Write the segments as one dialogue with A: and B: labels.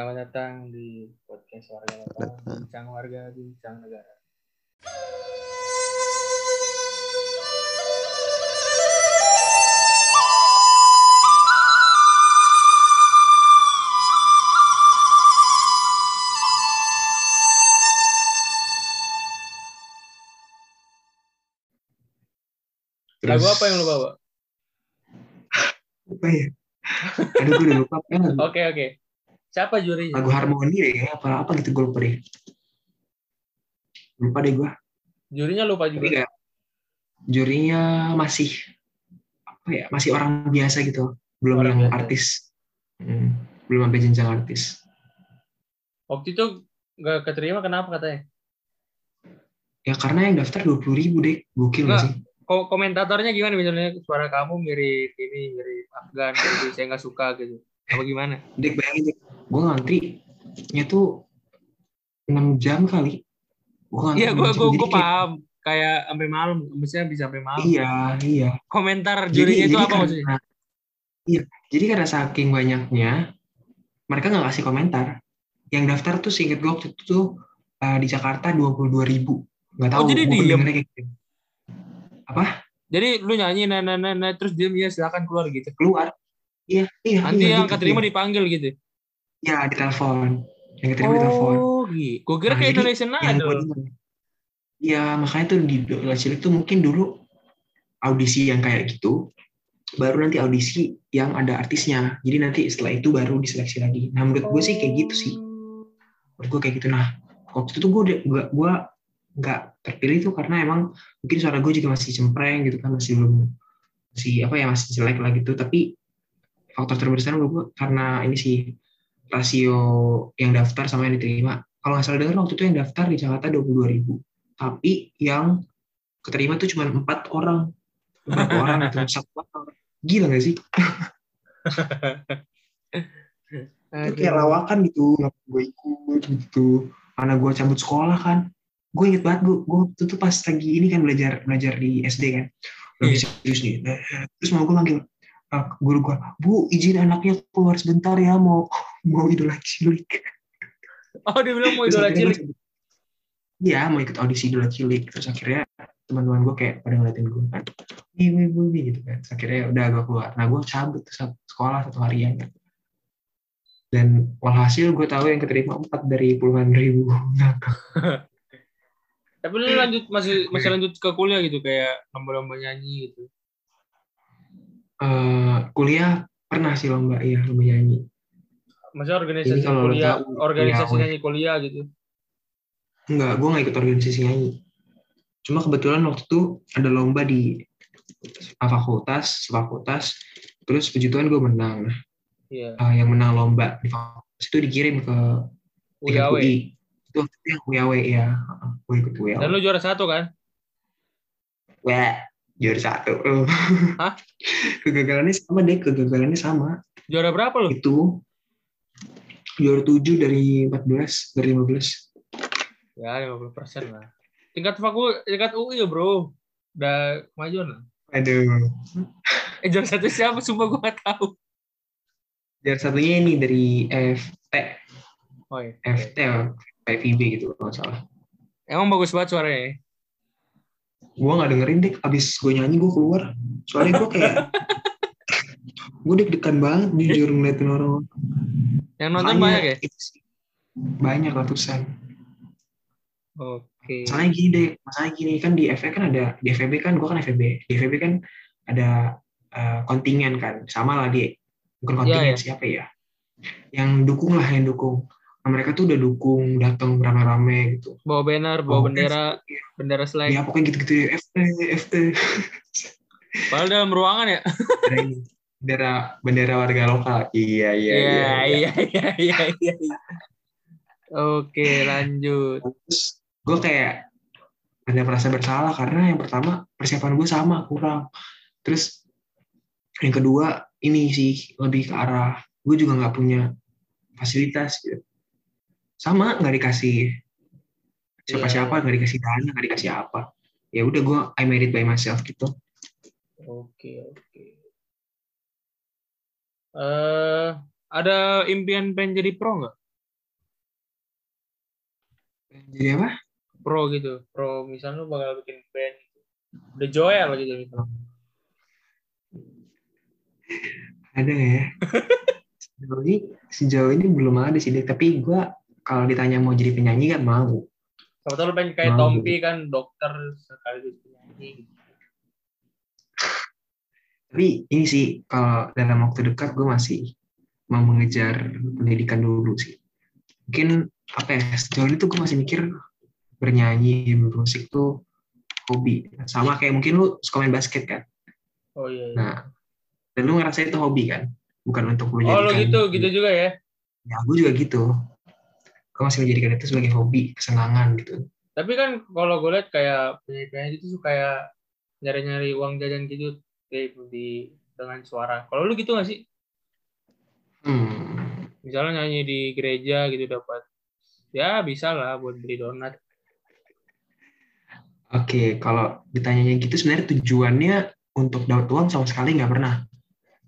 A: Selamat datang di podcast warga lokal, bincang warga, bincang negara. Lagu apa yang lo bawa?
B: apa ya? Aduh gue udah lupa.
A: Oke oke. Siapa jurinya?
B: lagu harmoni deh kayaknya apa apa gitu gue lupa deh. Lupa deh gue.
A: Jurinya lupa
B: Tapi
A: juga.
B: kayak jurinya masih apa ya? Masih orang biasa gitu. Belum
A: Orang
B: yang
A: biasa.
B: artis. Hmm, belum sampai jenjang artis.
A: Waktu itu nggak keterima kenapa katanya?
B: Ya karena yang daftar dua puluh ribu deh. Gokil nggak
A: Nggak.
B: sih?
A: Ko- komentatornya gimana misalnya suara kamu mirip ini mirip Afgan gitu saya nggak suka gitu apa gimana
B: Dek bayangin deh. Gue ngantrinya tuh 6 jam kali. Gue
A: iya gue
B: 6 jam.
A: gue
B: kayak-
A: paham kayak sampai malam maksudnya bisa sampai malam
B: Iya, iya.
A: komentar
B: Jadi,
A: jurinya itu
B: jadi
A: apa maksudnya
B: iya, jadi karena saking banyaknya, mereka nggak kasih komentar. Yang daftar tuh seinget gue waktu itu tuh eh, di Jakarta 22 ribu. Nggak tahu.
A: Oh, jadi diem?
B: kayak gitu.
A: jadi lu nyanyi nah nah nah, nah, terus dia ya silakan keluar gitu
B: Keluar. Iya, iya.
A: nanti
B: iya,
A: yang
B: gitu,
A: keterima
B: iya.
A: dipanggil gitu
B: Iya, di telepon. Yang keterima di telepon.
A: oh gitu gue kira
B: Nah,
A: kayak Indonesian Idol
B: gua denger. Iya, makanya tuh di Dola Cilik tuh mungkin dulu audisi yang kayak gitu, baru nanti audisi yang ada artisnya. Jadi nanti setelah itu baru diseleksi lagi. Nah, menurut gue sih kayak gitu sih. menurut gue kayak gitu nah waktu itu tuh gue gue gue nggak terpilih tuh karena emang mungkin suara gue juga masih cempreng gitu kan masih belum masih apa ya masih jelek lah gitu tapi faktor terbesar gue karena ini sih rasio yang daftar sama yang diterima. Kalau nggak salah dengar waktu itu yang daftar di Jakarta dua puluh ribu. Tapi yang keterima tuh cuma empat orang. Berapa orang itu satu orang. Gila gak sih? Itu kayak lawakan gitu nggak gue ikut gitu. Karena gue cabut sekolah kan. Gue inget banget gue gue waktu itu pas lagi ini kan belajar belajar di SD kan. Lagi
A: Iya.
B: serius nih. Terus mau gue manggil guru gue bu izin anaknya keluar sebentar ya mau mau idola cilik.
A: Oh dia bilang mau idola cilik.
B: gua iya mau ikut audisi idola cilik. Terus akhirnya teman-teman gue kayak pada ngeliatin gue kan wih wih," gitu kan. Terus akhirnya udah gue keluar. Nah gue cabut tuh sekolah satu harian kan dan walhasil gue tahu yang keterima empat dari puluhan ribu
A: tapi lu lanjut masih masih lanjut ke kuliah gitu kayak lomba-lomba nyanyi gitu
B: Eh, kuliah pernah sih lomba iya lomba nyanyi
A: Maksudnya organisasi
B: Jadi kalau
A: kuliah,
B: tahu,
A: organisasi
B: ya,
A: nyanyi kuliah gitu.
B: enggak gue nggak ikut organisasi nyanyi cuma kebetulan waktu itu ada lomba di fakultas fakultas terus puji Tuhan gue menang nah
A: Iya.
B: eh, yang menang lomba di fakultas itu dikirim ke
A: UIAW.
B: UI itu yang UIAW ya gue ikut UIAW
A: Dan lu juara satu kan?
B: Wah, juara satu.
A: Hah?
B: kegagalannya sama deh kegagalannya sama
A: Juara berapa lu?
B: itu juara 7 dari 14 dari 15
A: Ya, 50 persen lah. Tingkat fakul, tingkat UI ya bro. Udah kemajuan lah.
B: aduh
A: Eh juara satu siapa? Sumpah gue gak tahu.
B: juara satunya ini dari FT
A: Oh iya.
B: FT FIB gitu kalau salah
A: Emang bagus banget suaranya.
B: Gue nggak dengerin deh abis gue nyanyi gue keluar. Soalnya gue kayak gue deg-degan banget jujur ngeliatin orang
A: Yang nonton banyak ya?
B: itu sih, banyak ratusan.
A: Oke.
B: Masalahnya gini deh, masalahnya gini kan di FB kan ada di FEB kan gue kan FEB, di FEB kan ada eh, kontingen kan, sama lah dia bukan
A: Iya,
B: kontingen
A: iya.
B: siapa ya, yang dukung lah yang dukung. Nah, mereka tuh udah dukung datang rame-rame gitu.
A: Bawa banner, bawa
B: Bawa
A: bendera, bendera
B: Ya
A: seleng.
B: pokoknya gitu-gitu ya, FT, FT.
A: Padahal dalam ruangan ya?
B: Bendera bendera warga lokal. Iya iya
A: Iya,
B: iya.
A: iya, iya, iya, iya. iya. Oke, lanjut.
B: Terus gue kayak ada merasa bersalah karena yang pertama persiapan gue sama kurang. Terus yang kedua ini sih lebih ke arah gue juga nggak punya fasilitas gitu. Sama nggak dikasih siapa-siapa
A: Iya,
B: nggak dikasih dana nggak dikasih apa. Ya udah gue I made it by myself gitu.
A: Oke, oke. Eh, ada impian pengen jadi pro nggak?
B: Jadi apa?
A: Pro gitu. Pro misalnya lu bakal bikin band gitu. The Joel gitu misalnya.
B: Ada ya? sejauh ini, sejauh ini belum ada sih, tapi gue kalau ditanya mau jadi penyanyi kan mau.
A: Tahu lu pengen kayak
B: Mau.
A: Tompi kan dokter sekaligus penyanyi.
B: Tapi ini sih kalau dalam waktu dekat gue masih mau mengejar pendidikan dulu sih. Mungkin apa ya sejauh ini tuh gue masih mikir bernyanyi bermusik tuh hobi. Sama kayak mungkin lu suka main basket kan.
A: Oh iya. iya.
B: Nah, dan lu ngerasa itu hobi kan, bukan untuk lu
A: oh lo
B: jadikan-
A: gitu, gitu juga ya.
B: Ya gue juga gitu. Gue masih menjadikan itu sebagai hobi, kesenangan gitu.
A: Tapi kan kalau gue lihat kayak penyanyi-penyanyi itu tuh kayak nyari-nyari uang jajan gitu di, di dengan suara. Kalau lu gitu gak sih?
B: Hmm.
A: Misalnya nyanyi di gereja gitu dapat ya bisa lah buat beli donat.
B: Oke, kalau ditanyanya gitu sebenarnya tujuannya untuk dapat uang sama sekali nggak pernah.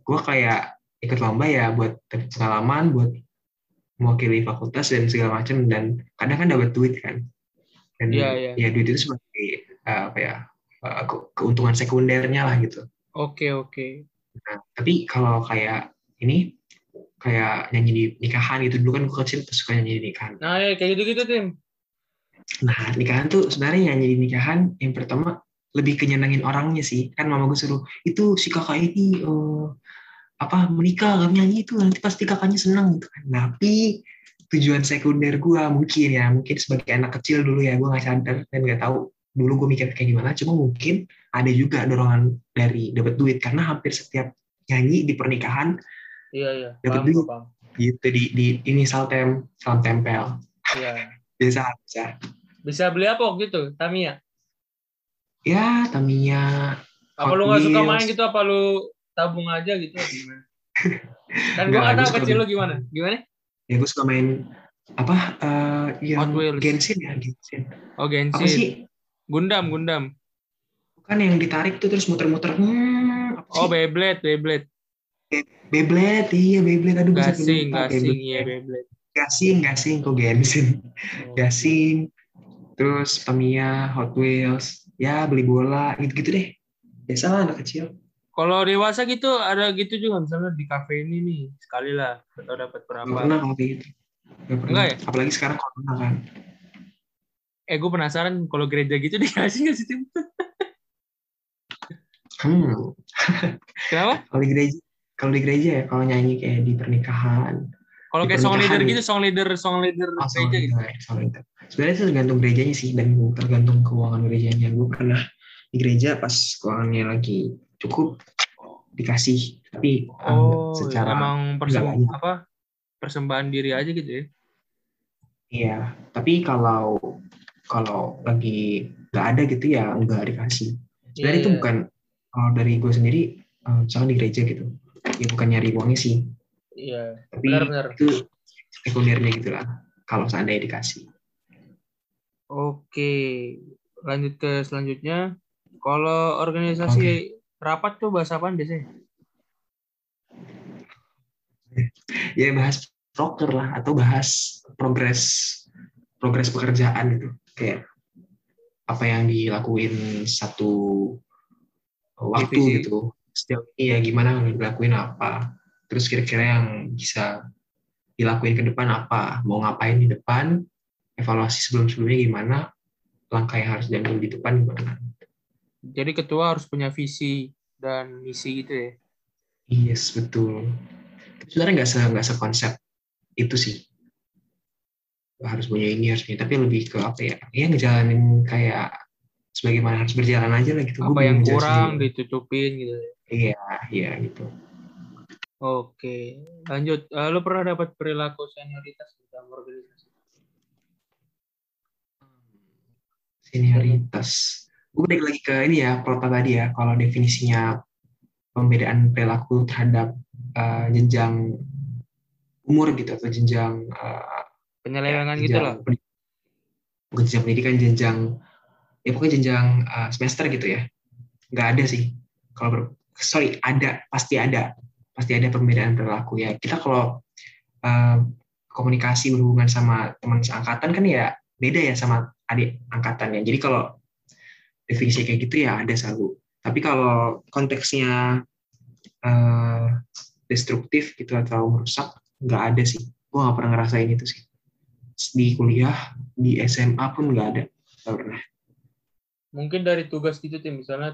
B: Gue kayak ikut lomba ya buat pengalaman, buat mewakili fakultas dan segala macam dan kadang kan dapat duit kan. Dan
A: Iya, iya.
B: ya duit itu sebagai eh, apa ya ke- keuntungan sekundernya lah gitu.
A: Oke oke.
B: Nah, tapi kalau kayak ini kayak nyanyi di nikahan gitu dulu kan gue kecil suka nyanyi di nikahan.
A: Nah ya kayak gitu-gitu tim.
B: Nah, nikahan tuh sebenarnya nyanyi di nikahan yang pertama lebih kenyenangin orangnya sih. Kan mama gue suruh, itu si kakak ini eh, apa menikah gak nyanyi itu nanti pasti kakaknya senang gitu kan. Tapi tujuan sekunder gue mungkin ya, mungkin sebagai anak kecil dulu ya gue nggak sadar dan nggak tahu dulu gue mikir kayak gimana. Cuma mungkin ada juga dorongan dari dapat duit karena hampir setiap nyanyi di pernikahan
A: Iya iya.
B: Dapat duit.
A: paham.
B: gitu di di ini saltem salam tempel
A: Iya.
B: biasa biasa
A: Bisa beli apa waktu itu, Tamiya?
B: ya Tamiya
A: Apa
B: Hot
A: lu nggak suka main gitu? Apa lu tabung aja gitu? Gimana? kan gue
B: Nggak,
A: tahu kecil
B: main.
A: gimana. Gimana?
B: ya gue suka main apa eh yang
A: Hot Wheels.
B: Genshin ya Genshin
A: Oh
B: apa
A: Genshin.
B: sih
A: Gundam, Gundam.
B: kan yang ditarik tuh terus muter-muter hmm, apa
A: Oh? Beyblade, Beyblade.
B: Beyblade iya Beyblade aduh
A: Gasing, gasing,
B: Beyblade.
A: iya Beyblade.
B: gasing gasing kok Genshin
A: Oh.
B: gasing terus Tamiya Hot Wheels ya beli bola gitu-gitu deh biasa lah anak kecil
A: Kalau dewasa gitu ada gitu juga misalnya di kafe ini nih sekali lah atau dapat berapa?
B: Gak pernah Gak pernah.
A: Enggak ya?
B: apalagi sekarang corona kan
A: Eh gue penasaran kalau gereja gitu dikasih nggak sih Tim?
B: hmm
A: Kenapa?
B: kalau di gereja kalau di gereja ya kalau nyanyi kayak di pernikahan
A: Kalau kayak song leader gitu, song leader, song leader
B: Oh,
A: gereja gitu.
B: solidar, solidar. Sebenarnya itu tergantung gerejanya sih dan tergantung keuangan gerejanya. Gue pernah di gereja pas keuangannya lagi cukup dikasih, tapi eh,
A: Oh,
B: secara
A: emang persem
B: nggak banyak.
A: apa persembahan diri aja gitu ya?
B: iya. Tapi kalau kalau lagi nggak ada gitu ya nggak dikasih. Sebenarnya itu
A: Iya.
B: bukan kalau dari gue sendiri, eh, misalnya di gereja gitu, ya bukan nyari uangnya sih,
A: Iya,
B: tapi
A: benar-benar.
B: itu sekundernya gitu lah. Kalau seandainya dikasih.
A: Oke, lanjut ke selanjutnya. Kalau organisasi rapat tuh bahasa apa biasanya?
B: ya bahas proker lah atau bahas progres progres pekerjaan gitu. Kayak apa yang dilakuin satu waktu
A: Divisi.
B: gitu. Setiap ini ya gimana dilakuin apa. Terus kira-kira yang bisa dilakuin ke depan apa? Mau ngapain di depan? Evaluasi sebelum-sebelumnya gimana? Langkah yang harus diambil di depan gimana
A: Jadi ketua harus punya visi dan misi gitu ya.
B: yes betul Tapi sebenarnya nggak se nggak sekonsep itu sih harus punya ini harus ini tapi lebih ke apa ya ya ngejalanin kayak sebagaimana harus berjalan aja lah gitu Gua
A: Apa
B: belum
A: yang kurang
B: juga.
A: ditutupin gitu. ya.
B: iya iya gitu
A: Oke, lanjut. Lu pernah dapat perilaku senioritas di dalam organisasi?
B: senioritas gue balik lagi ke ini ya kalau tadi ya kalau definisinya pembedaan perilaku terhadap eh, jenjang umur gitu atau jenjang eh,
A: Penyelewengan
B: Ya,
A: gitu
B: pendidikan. bukan jenjang pendidikan jenjang ya pokoknya jenjang uh, semester gitu ya. Nggak ada sih. Kalau ber- sorry ada pasti ada. Pasti ada perbedaan perilaku ya. Kita kalau uh, komunikasi berhubungan sama teman seangkatan kan ya beda ya sama adik angkatannya. Jadi kalau definisi kayak gitu ya ada selalu. Tapi kalau konteksnya uh, destruktif gitu atau merusak, nggak ada sih. Gue nggak pernah ngerasain itu sih. Di kuliah, di SMA pun nggak ada. Nggak pernah.
A: Mungkin dari tugas gitu, misalnya